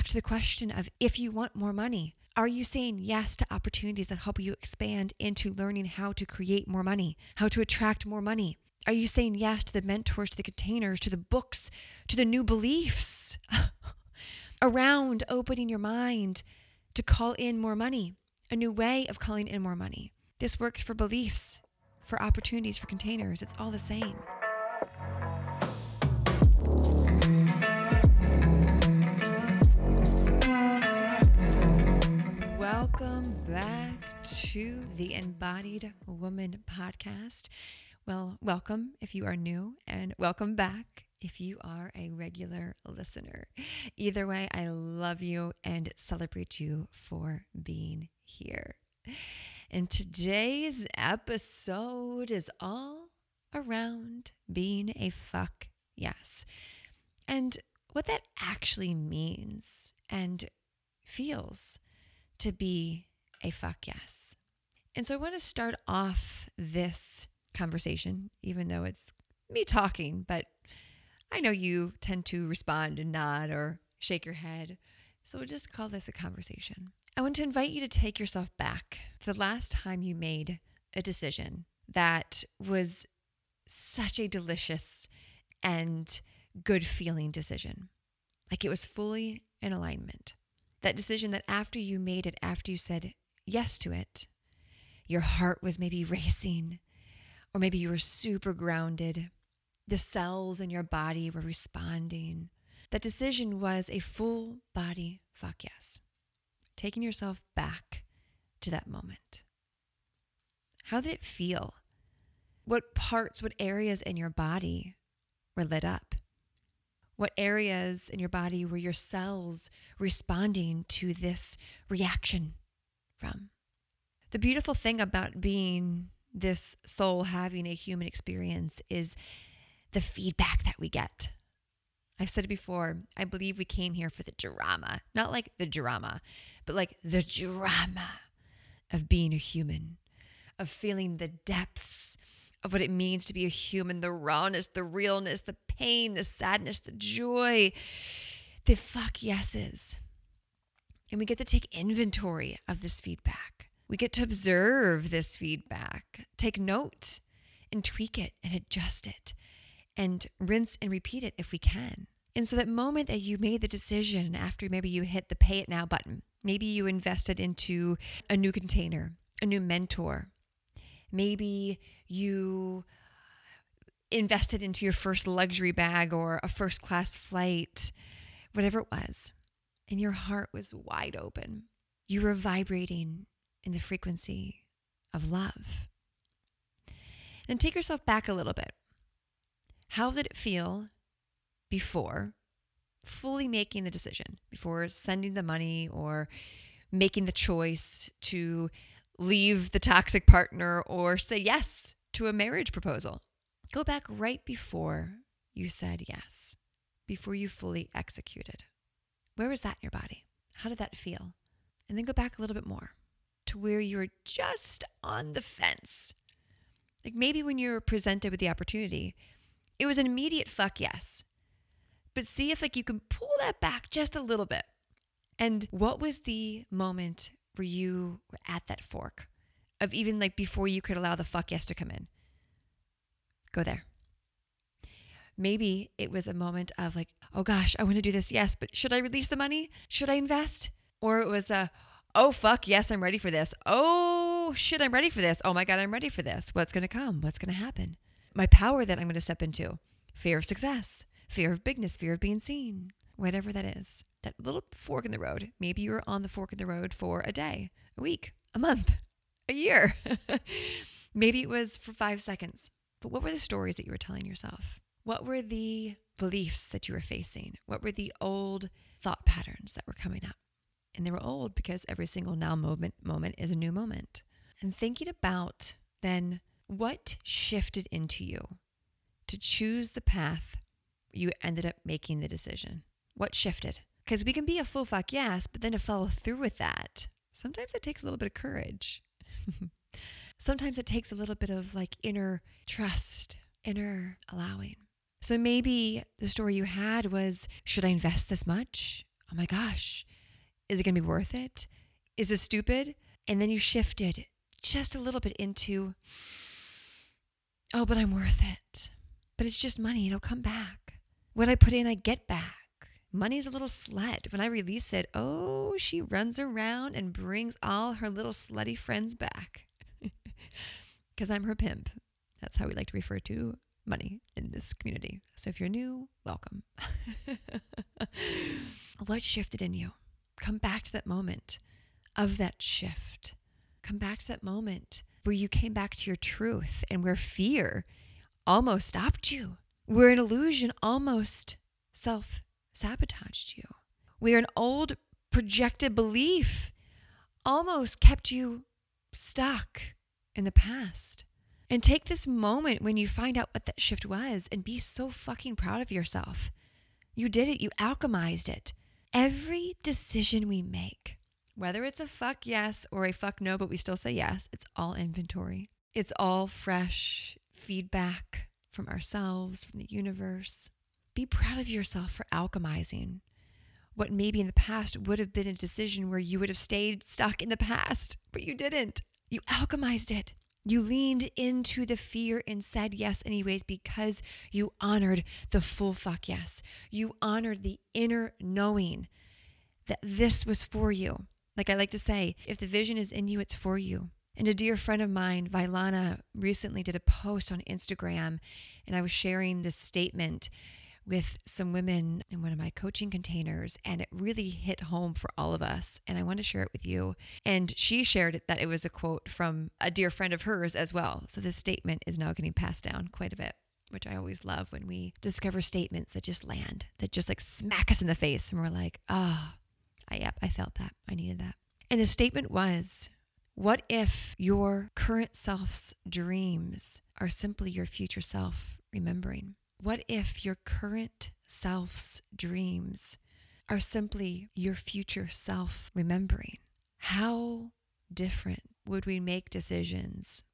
back to the question of if you want more money, are you saying yes to opportunities that help you expand into learning how to create more money, how to attract more money? Are you saying yes to the mentors, to the containers, to the books, to the new beliefs around opening your mind to call in more money, a new way of calling in more money? This works for beliefs, for opportunities, for containers. It's all the same. Welcome back to the Embodied Woman podcast. Well, welcome if you are new, and welcome back if you are a regular listener. Either way, I love you and celebrate you for being here. And today's episode is all around being a fuck yes and what that actually means and feels to be a fuck yes. And so I want to start off this conversation, even though it's me talking, but I know you tend to respond and nod or shake your head. So we'll just call this a conversation. I want to invite you to take yourself back to the last time you made a decision that was such a delicious and good feeling decision. Like it was fully in alignment. That decision that after you made it, after you said yes to it, your heart was maybe racing, or maybe you were super grounded. The cells in your body were responding. That decision was a full body fuck yes. Taking yourself back to that moment. How did it feel? What parts, what areas in your body were lit up? What areas in your body were your cells responding to this reaction from? The beautiful thing about being this soul having a human experience is the feedback that we get. I've said it before, I believe we came here for the drama, not like the drama, but like the drama of being a human, of feeling the depths of what it means to be a human the rawness, the realness, the pain, the sadness, the joy, the fuck yeses. And we get to take inventory of this feedback. We get to observe this feedback, take note, and tweak it and adjust it, and rinse and repeat it if we can. And so, that moment that you made the decision after maybe you hit the pay it now button, maybe you invested into a new container, a new mentor, maybe you invested into your first luxury bag or a first class flight, whatever it was, and your heart was wide open. You were vibrating in the frequency of love. Then take yourself back a little bit. How did it feel before fully making the decision, before sending the money or making the choice to leave the toxic partner or say yes to a marriage proposal? Go back right before you said yes, before you fully executed. Where was that in your body? How did that feel? And then go back a little bit more to where you were just on the fence. Like maybe when you were presented with the opportunity, it was an immediate fuck yes. But see if like you can pull that back just a little bit. And what was the moment where you were at that fork of even like before you could allow the fuck yes to come in? Go there. Maybe it was a moment of like, oh gosh, I want to do this. Yes, but should I release the money? Should I invest? Or it was a, oh fuck, yes, I'm ready for this. Oh shit, I'm ready for this. Oh my God, I'm ready for this. What's going to come? What's going to happen? My power that I'm going to step into fear of success, fear of bigness, fear of being seen, whatever that is. That little fork in the road. Maybe you were on the fork in the road for a day, a week, a month, a year. Maybe it was for five seconds. But what were the stories that you were telling yourself? What were the beliefs that you were facing? What were the old thought patterns that were coming up? And they were old because every single now moment moment is a new moment. And thinking about then what shifted into you to choose the path you ended up making the decision. What shifted? Because we can be a full fuck yes, but then to follow through with that, sometimes it takes a little bit of courage. sometimes it takes a little bit of like inner trust, inner allowing. So maybe the story you had was should I invest this much? oh my gosh, is it going to be worth it? Is this stupid? And then you shifted just a little bit into, oh, but I'm worth it. But it's just money, it'll come back. What I put in, I get back. Money's a little slut. When I release it, oh, she runs around and brings all her little slutty friends back. Because I'm her pimp. That's how we like to refer to money in this community. So if you're new, welcome. what shifted in you? Come back to that moment of that shift. Come back to that moment where you came back to your truth and where fear almost stopped you, where an illusion almost self sabotaged you, where an old projected belief almost kept you stuck in the past. And take this moment when you find out what that shift was and be so fucking proud of yourself. You did it, you alchemized it. Every decision we make, whether it's a fuck yes or a fuck no, but we still say yes, it's all inventory. It's all fresh feedback from ourselves, from the universe. Be proud of yourself for alchemizing what maybe in the past would have been a decision where you would have stayed stuck in the past, but you didn't. You alchemized it. You leaned into the fear and said yes, anyways, because you honored the full fuck yes. You honored the inner knowing that this was for you. Like I like to say, if the vision is in you, it's for you. And a dear friend of mine, Vailana, recently did a post on Instagram, and I was sharing this statement with some women in one of my coaching containers, and it really hit home for all of us. And I want to share it with you. And she shared it that it was a quote from a dear friend of hers as well. So this statement is now getting passed down quite a bit, which I always love when we discover statements that just land, that just like smack us in the face. And we're like, oh, I, yep, I felt that. I needed that. And the statement was, what if your current self's dreams are simply your future self remembering? What if your current self's dreams are simply your future self remembering? How different would we make decisions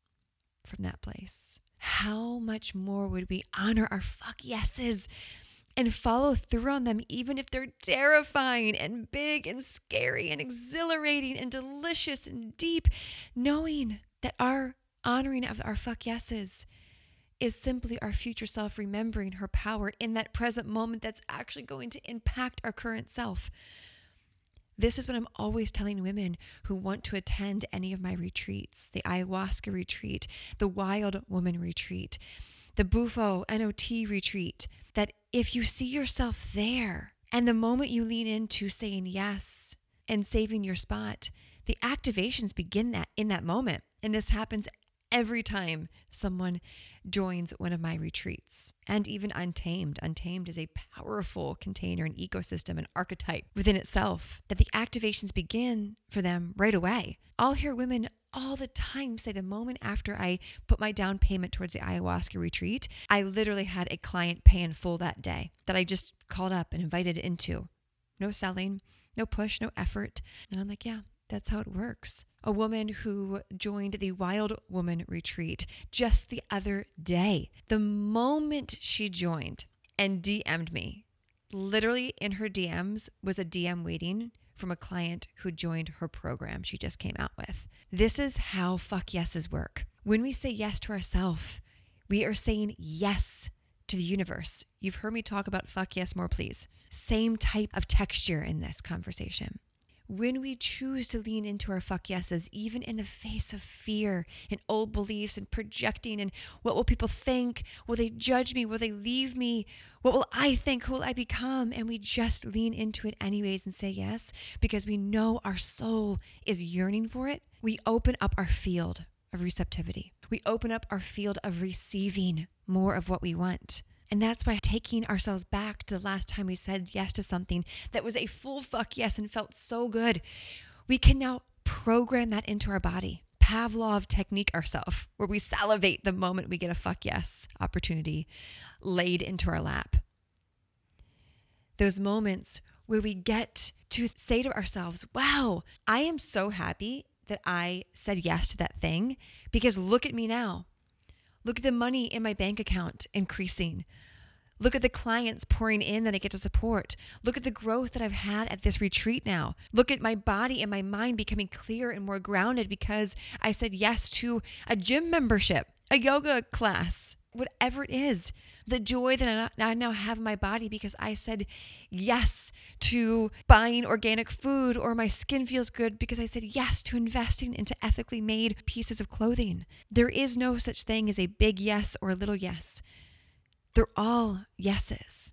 from that place? How much more would we honor our fuck yeses and follow through on them, even if they're terrifying and big and scary and exhilarating and delicious and deep, knowing that our honoring of our fuck yeses is simply our future self remembering her power in that present moment that's actually going to impact our current self. This is what I'm always telling women who want to attend any of my retreats the ayahuasca retreat, the wild woman retreat, the Bufo NOT retreat that if you see yourself there and the moment you lean into saying yes and saving your spot, the activations begin that in that moment. And this happens every time someone joins one of my retreats. And even Untamed. Untamed is a powerful container, an ecosystem, an archetype within itself that the activations begin for them right away. I'll hear women all the time say the moment after I put my down payment towards the ayahuasca retreat, I literally had a client pay in full that day that I just called up and invited into. No selling, no push, no effort. And I'm like, yeah, that's how it works. A woman who joined the Wild Woman retreat just the other day. The moment she joined and DM'd me, literally in her DMs was a DM waiting from a client who joined her program she just came out with. This is how fuck yeses work. When we say yes to ourselves, we are saying yes to the universe. You've heard me talk about fuck yes more, please. Same type of texture in this conversation when we choose to lean into our fuck yeses, even in the face of fear and old beliefs and projecting and what will people think? Will they judge me? Will they leave me? What will I think? Who will I become? And we just lean into it anyways and say yes because we know our soul is yearning for it. We open up our field of receptivity. We open up our field of receiving more of what we want. And that's why taking ourselves back to the last time we said yes to something that was a full fuck yes and felt so good, we can now program that into our body. Pavlov technique ourselves, where we salivate the moment we get a fuck yes opportunity laid into our lap. Those moments where we get to say to ourselves, wow, I am so happy that I said yes to that thing because look at me now. Look at the money in my bank account increasing. Look at the clients pouring in that I get to support. Look at the growth that I've had at this retreat now. Look at my body and my mind becoming clear and more grounded because I said yes to a gym membership, a yoga class, whatever it is. The joy that I now have in my body because I said yes to buying organic food, or my skin feels good because I said yes to investing into ethically made pieces of clothing. There is no such thing as a big yes or a little yes. They're all yeses.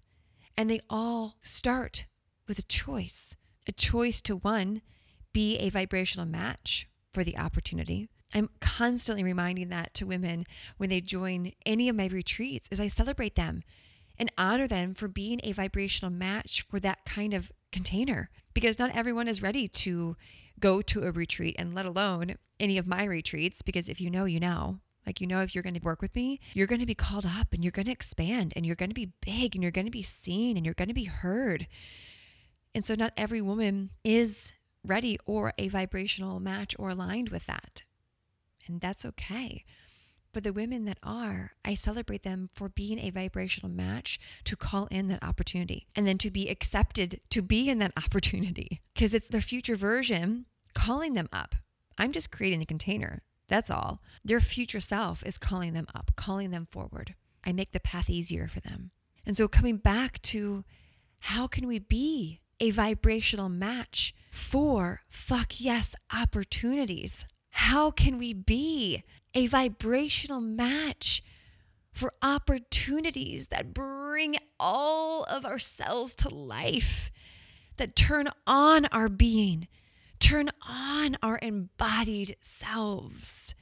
And they all start with a choice a choice to one, be a vibrational match for the opportunity. I'm constantly reminding that to women when they join any of my retreats as I celebrate them and honor them for being a vibrational match for that kind of container because not everyone is ready to go to a retreat and let alone any of my retreats because if you know you know like, you know, if you're going to work with me, you're going to be called up and you're going to expand and you're going to be big and you're going to be seen and you're going to be heard. And so, not every woman is ready or a vibrational match or aligned with that. And that's okay. But the women that are, I celebrate them for being a vibrational match to call in that opportunity and then to be accepted to be in that opportunity because it's their future version calling them up. I'm just creating the container. That's all. Their future self is calling them up, calling them forward. I make the path easier for them. And so, coming back to how can we be a vibrational match for fuck yes opportunities? How can we be a vibrational match for opportunities that bring all of ourselves to life, that turn on our being, turn on our embodied selves.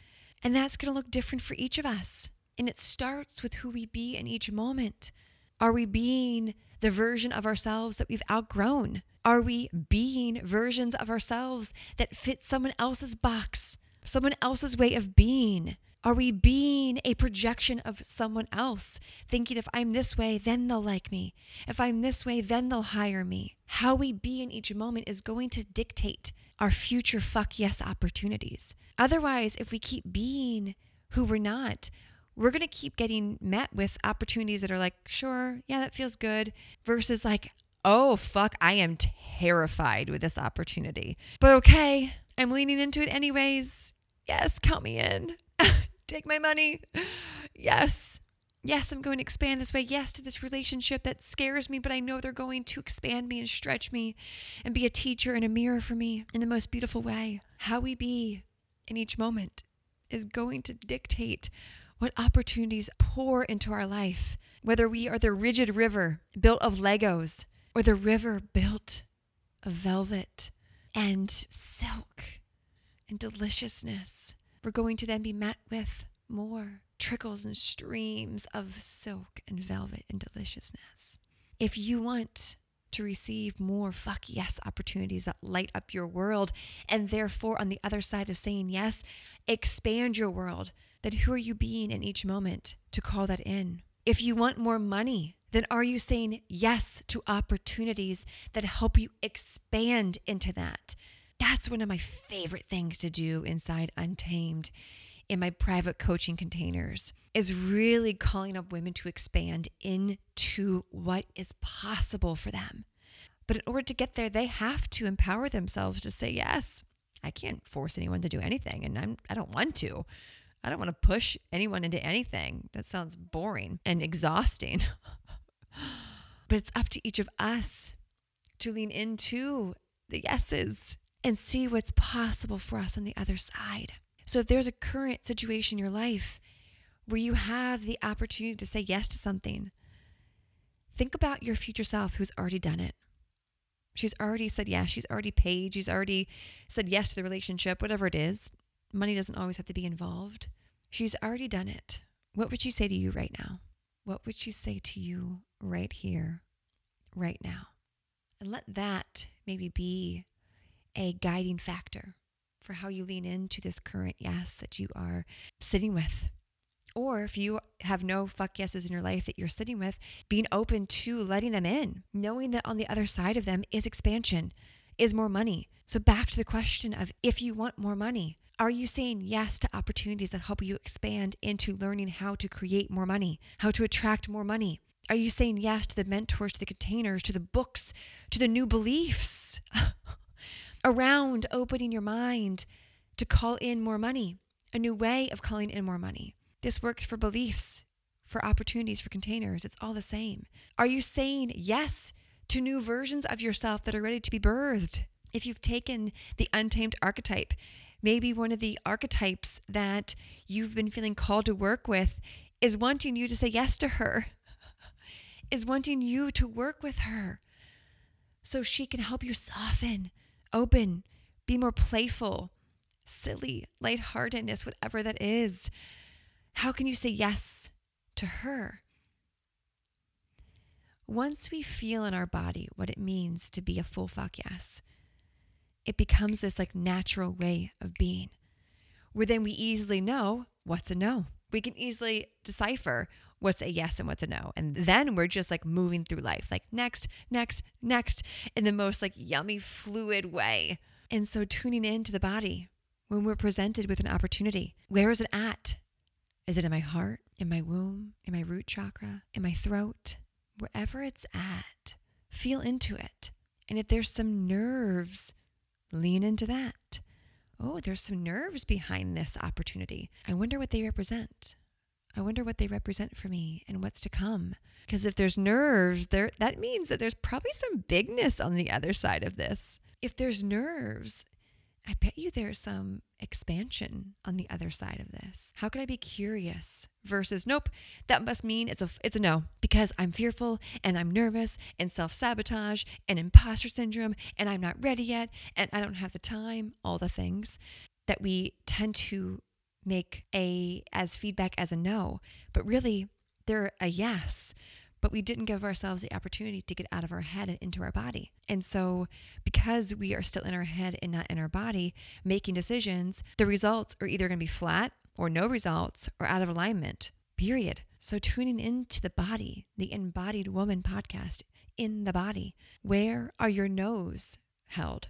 And that's going to look different for each of us. And it starts with who we be in each moment. Are we being the version of ourselves that we've outgrown? Are we being versions of ourselves that fit someone else's box, someone else's way of being? Are we being a projection of someone else, thinking if I'm this way, then they'll like me? If I'm this way, then they'll hire me? How we be in each moment is going to dictate our future fuck yes opportunities. Otherwise, if we keep being who we're not, we're going to keep getting met with opportunities that are like, sure, yeah, that feels good, versus like, oh, fuck, I am terrified with this opportunity. But okay, I'm leaning into it anyways. Yes, count me in. Take my money. Yes. Yes, I'm going to expand this way. Yes, to this relationship that scares me, but I know they're going to expand me and stretch me and be a teacher and a mirror for me in the most beautiful way. How we be in each moment is going to dictate what opportunities pour into our life, whether we are the rigid river built of Legos or the river built of velvet and silk and deliciousness. We're going to then be met with more trickles and streams of silk and velvet and deliciousness. If you want to receive more fuck yes opportunities that light up your world, and therefore, on the other side of saying yes, expand your world, then who are you being in each moment to call that in? If you want more money, then are you saying yes to opportunities that help you expand into that? That's one of my favorite things to do inside Untamed in my private coaching containers is really calling up women to expand into what is possible for them. But in order to get there, they have to empower themselves to say yes. I can't force anyone to do anything, and I'm, I don't want to. I don't want to push anyone into anything. That sounds boring and exhausting. but it's up to each of us to lean into the yeses and see what's possible for us on the other side. So if there's a current situation in your life where you have the opportunity to say yes to something, think about your future self who's already done it. She's already said yes. She's already paid. She's already said yes to the relationship, whatever it is. Money doesn't always have to be involved. She's already done it. What would she say to you right now? What would she say to you right here, right now? And let that maybe be a guiding factor for how you lean into this current yes that you are sitting with. Or if you have no fuck yeses in your life that you're sitting with, being open to letting them in, knowing that on the other side of them is expansion, is more money. So, back to the question of if you want more money, are you saying yes to opportunities that help you expand into learning how to create more money, how to attract more money? Are you saying yes to the mentors, to the containers, to the books, to the new beliefs around opening your mind to call in more money, a new way of calling in more money? This works for beliefs, for opportunities, for containers. It's all the same. Are you saying yes to new versions of yourself that are ready to be birthed? If you've taken the untamed archetype, maybe one of the archetypes that you've been feeling called to work with is wanting you to say yes to her, is wanting you to work with her so she can help you soften, open, be more playful, silly, lightheartedness, whatever that is. How can you say yes to her? Once we feel in our body what it means to be a full fuck yes, it becomes this like natural way of being where then we easily know what's a no. We can easily decipher what's a yes and what's a no. And then we're just like moving through life, like next, next, next, in the most like yummy, fluid way. And so tuning into the body when we're presented with an opportunity, where is it at? Is it in my heart, in my womb, in my root chakra, in my throat? Wherever it's at, feel into it. And if there's some nerves, lean into that. Oh, there's some nerves behind this opportunity. I wonder what they represent. I wonder what they represent for me and what's to come. Because if there's nerves, there that means that there's probably some bigness on the other side of this. If there's nerves, I bet you there's some expansion on the other side of this. How could I be curious versus nope, that must mean it's a it's a no because I'm fearful and I'm nervous and self-sabotage and imposter syndrome and I'm not ready yet and I don't have the time, all the things that we tend to make a as feedback as a no, but really they're a yes but we didn't give ourselves the opportunity to get out of our head and into our body. And so, because we are still in our head and not in our body, making decisions, the results are either going to be flat or no results or out of alignment, period. So, tuning into the body, the Embodied Woman podcast, in the body, where are your no's held?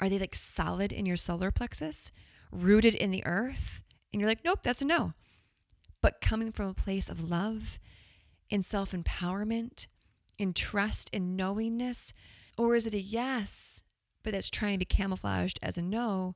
Are they like solid in your solar plexus, rooted in the earth? And you're like, nope, that's a no. But coming from a place of love in self empowerment, in trust, in knowingness? Or is it a yes, but that's trying to be camouflaged as a no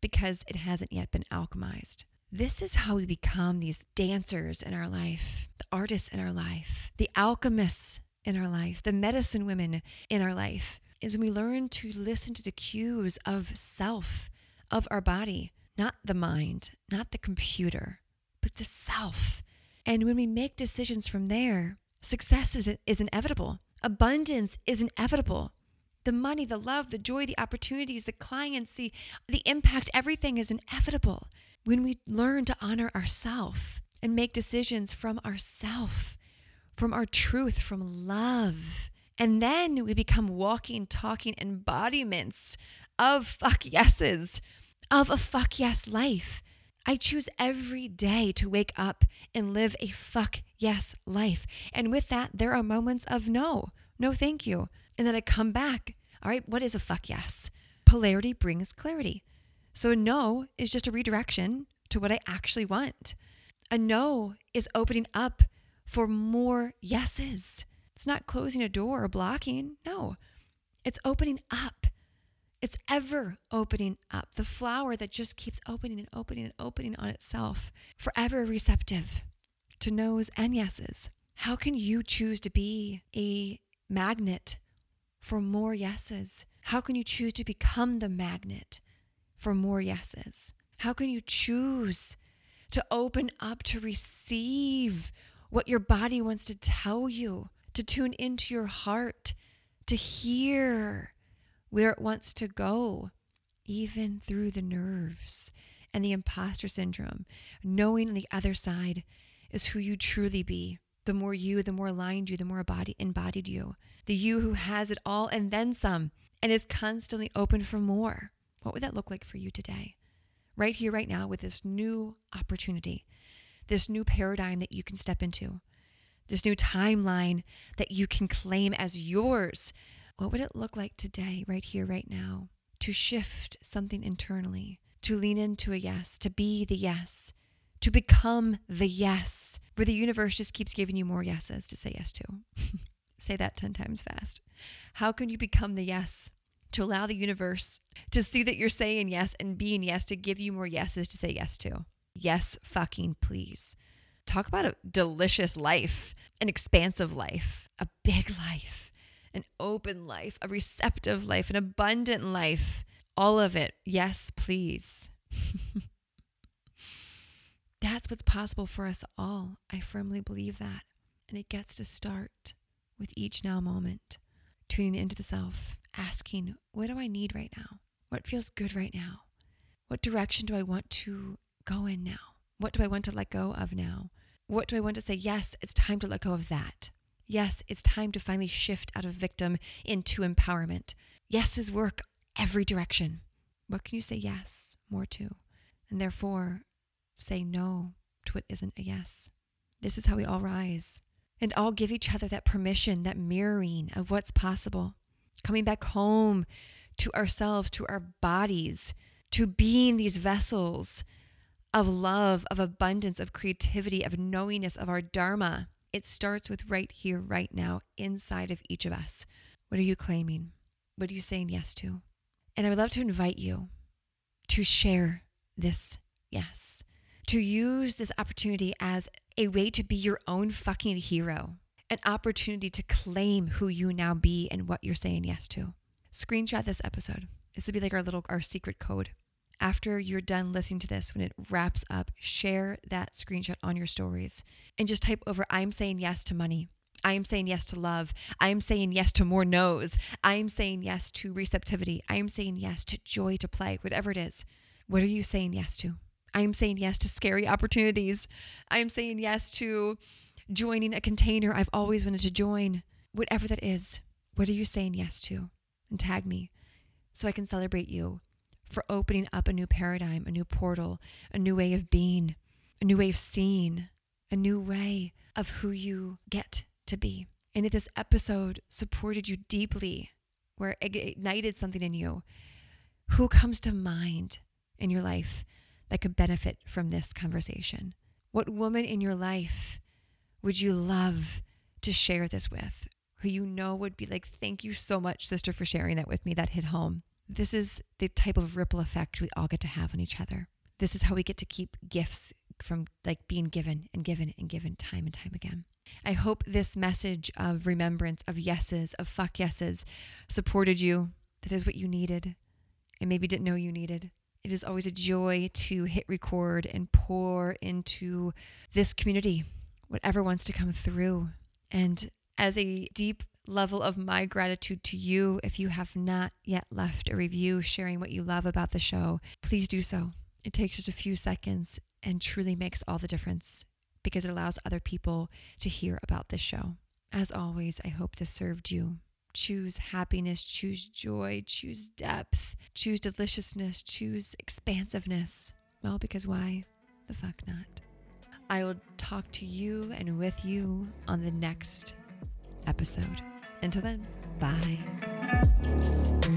because it hasn't yet been alchemized? This is how we become these dancers in our life, the artists in our life, the alchemists in our life, the medicine women in our life, is when we learn to listen to the cues of self, of our body, not the mind, not the computer, but the self. And when we make decisions from there, success is, is inevitable. Abundance is inevitable. The money, the love, the joy, the opportunities, the clients, the, the impact, everything is inevitable when we learn to honor ourself and make decisions from ourself, from our truth, from love. And then we become walking, talking embodiments of fuck yeses, of a fuck yes life. I choose every day to wake up and live a fuck yes life. And with that, there are moments of no, no, thank you. And then I come back. All right, what is a fuck yes? Polarity brings clarity. So a no is just a redirection to what I actually want. A no is opening up for more yeses. It's not closing a door or blocking. No, it's opening up it's ever opening up, the flower that just keeps opening and opening and opening on itself, forever receptive to no's and yeses. How can you choose to be a magnet for more yeses? How can you choose to become the magnet for more yeses? How can you choose to open up to receive what your body wants to tell you, to tune into your heart, to hear where it wants to go, even through the nerves and the imposter syndrome, knowing the other side is who you truly be. The more you, the more aligned you, the more embodied, you. The you who has it all and then some and is constantly open for more. What would that look like for you today? Right here, right now, with this new opportunity, this new paradigm that you can step into, this new timeline that you can claim as yours what would it look like today, right here, right now, to shift something internally, to lean into a yes, to be the yes, to become the yes where the universe just keeps giving you more yeses to say yes to. say that 10 times fast. How can you become the yes to allow the universe to see that you're saying yes and being yes to give you more yeses to say yes to? Yes, fucking please. Talk about a delicious life, an expansive life, a big life, an open life, a receptive life, an abundant life. All of it. Yes, please. That's what's possible for us all. I firmly believe that. And it gets to start with each now moment, tuning into the self, asking, what do I need right now? What feels good right now? What direction do I want to go in now? What do I want to let go of now? What do I want to say? Yes, it's time to let go of that. Yes, it's time to finally shift out of victim into empowerment. Yes is work every direction. What can you say yes more to? And therefore, say no to what isn't a yes. This is how we all rise and all give each other that permission, that mirroring of what's possible. Coming back home to ourselves, to our bodies, to being these vessels of love, of abundance, of creativity, of knowingness, of our Dharma. It starts with right here, right now, inside of each of us. What are you claiming? What are you saying yes to? And I would love to invite you to share this yes, to use this opportunity as a way to be your own fucking hero, an opportunity to claim who you now be and what you're saying yes to. Screenshot this episode. This would be like our little, our secret code after you're done listening to this, when it wraps up, share that screenshot on your stories and just type over I'm saying yes to money. I am saying yes to love. I am saying yes to more no's. I am saying yes to receptivity. I am saying yes to joy to play, whatever it is. What are you saying yes to? I am saying yes to scary opportunities. I am saying yes to joining a container I've always wanted to join. Whatever that is, what are you saying yes to? And tag me so I can celebrate you for opening up a new paradigm, a new portal, a new way of being, a new way of seeing, a new way of who you get to be. And if this episode supported you deeply, where it ignited something in you, who comes to mind in your life that could benefit from this conversation? What woman in your life would you love to share this with? Who you know would be like, thank you so much, sister, for sharing that with me. That hit home. This is the type of ripple effect we all get to have on each other. This is how we get to keep gifts from like being given and given and given time and time again. I hope this message of remembrance, of yeses, of fuck yeses supported you. That is what you needed and maybe didn't know you needed. It is always a joy to hit record and pour into this community, whatever wants to come through. And as a deep level of my gratitude to you. If you have not yet left a review sharing what you love about the show, please do so. It takes just a few seconds and truly makes all the difference because it allows other people to hear about this show. As always, I hope this served you. Choose happiness, choose joy, choose depth, choose deliciousness, choose expansiveness. Well, because why the fuck not? I will talk to you and with you on the next episode. Until then, bye.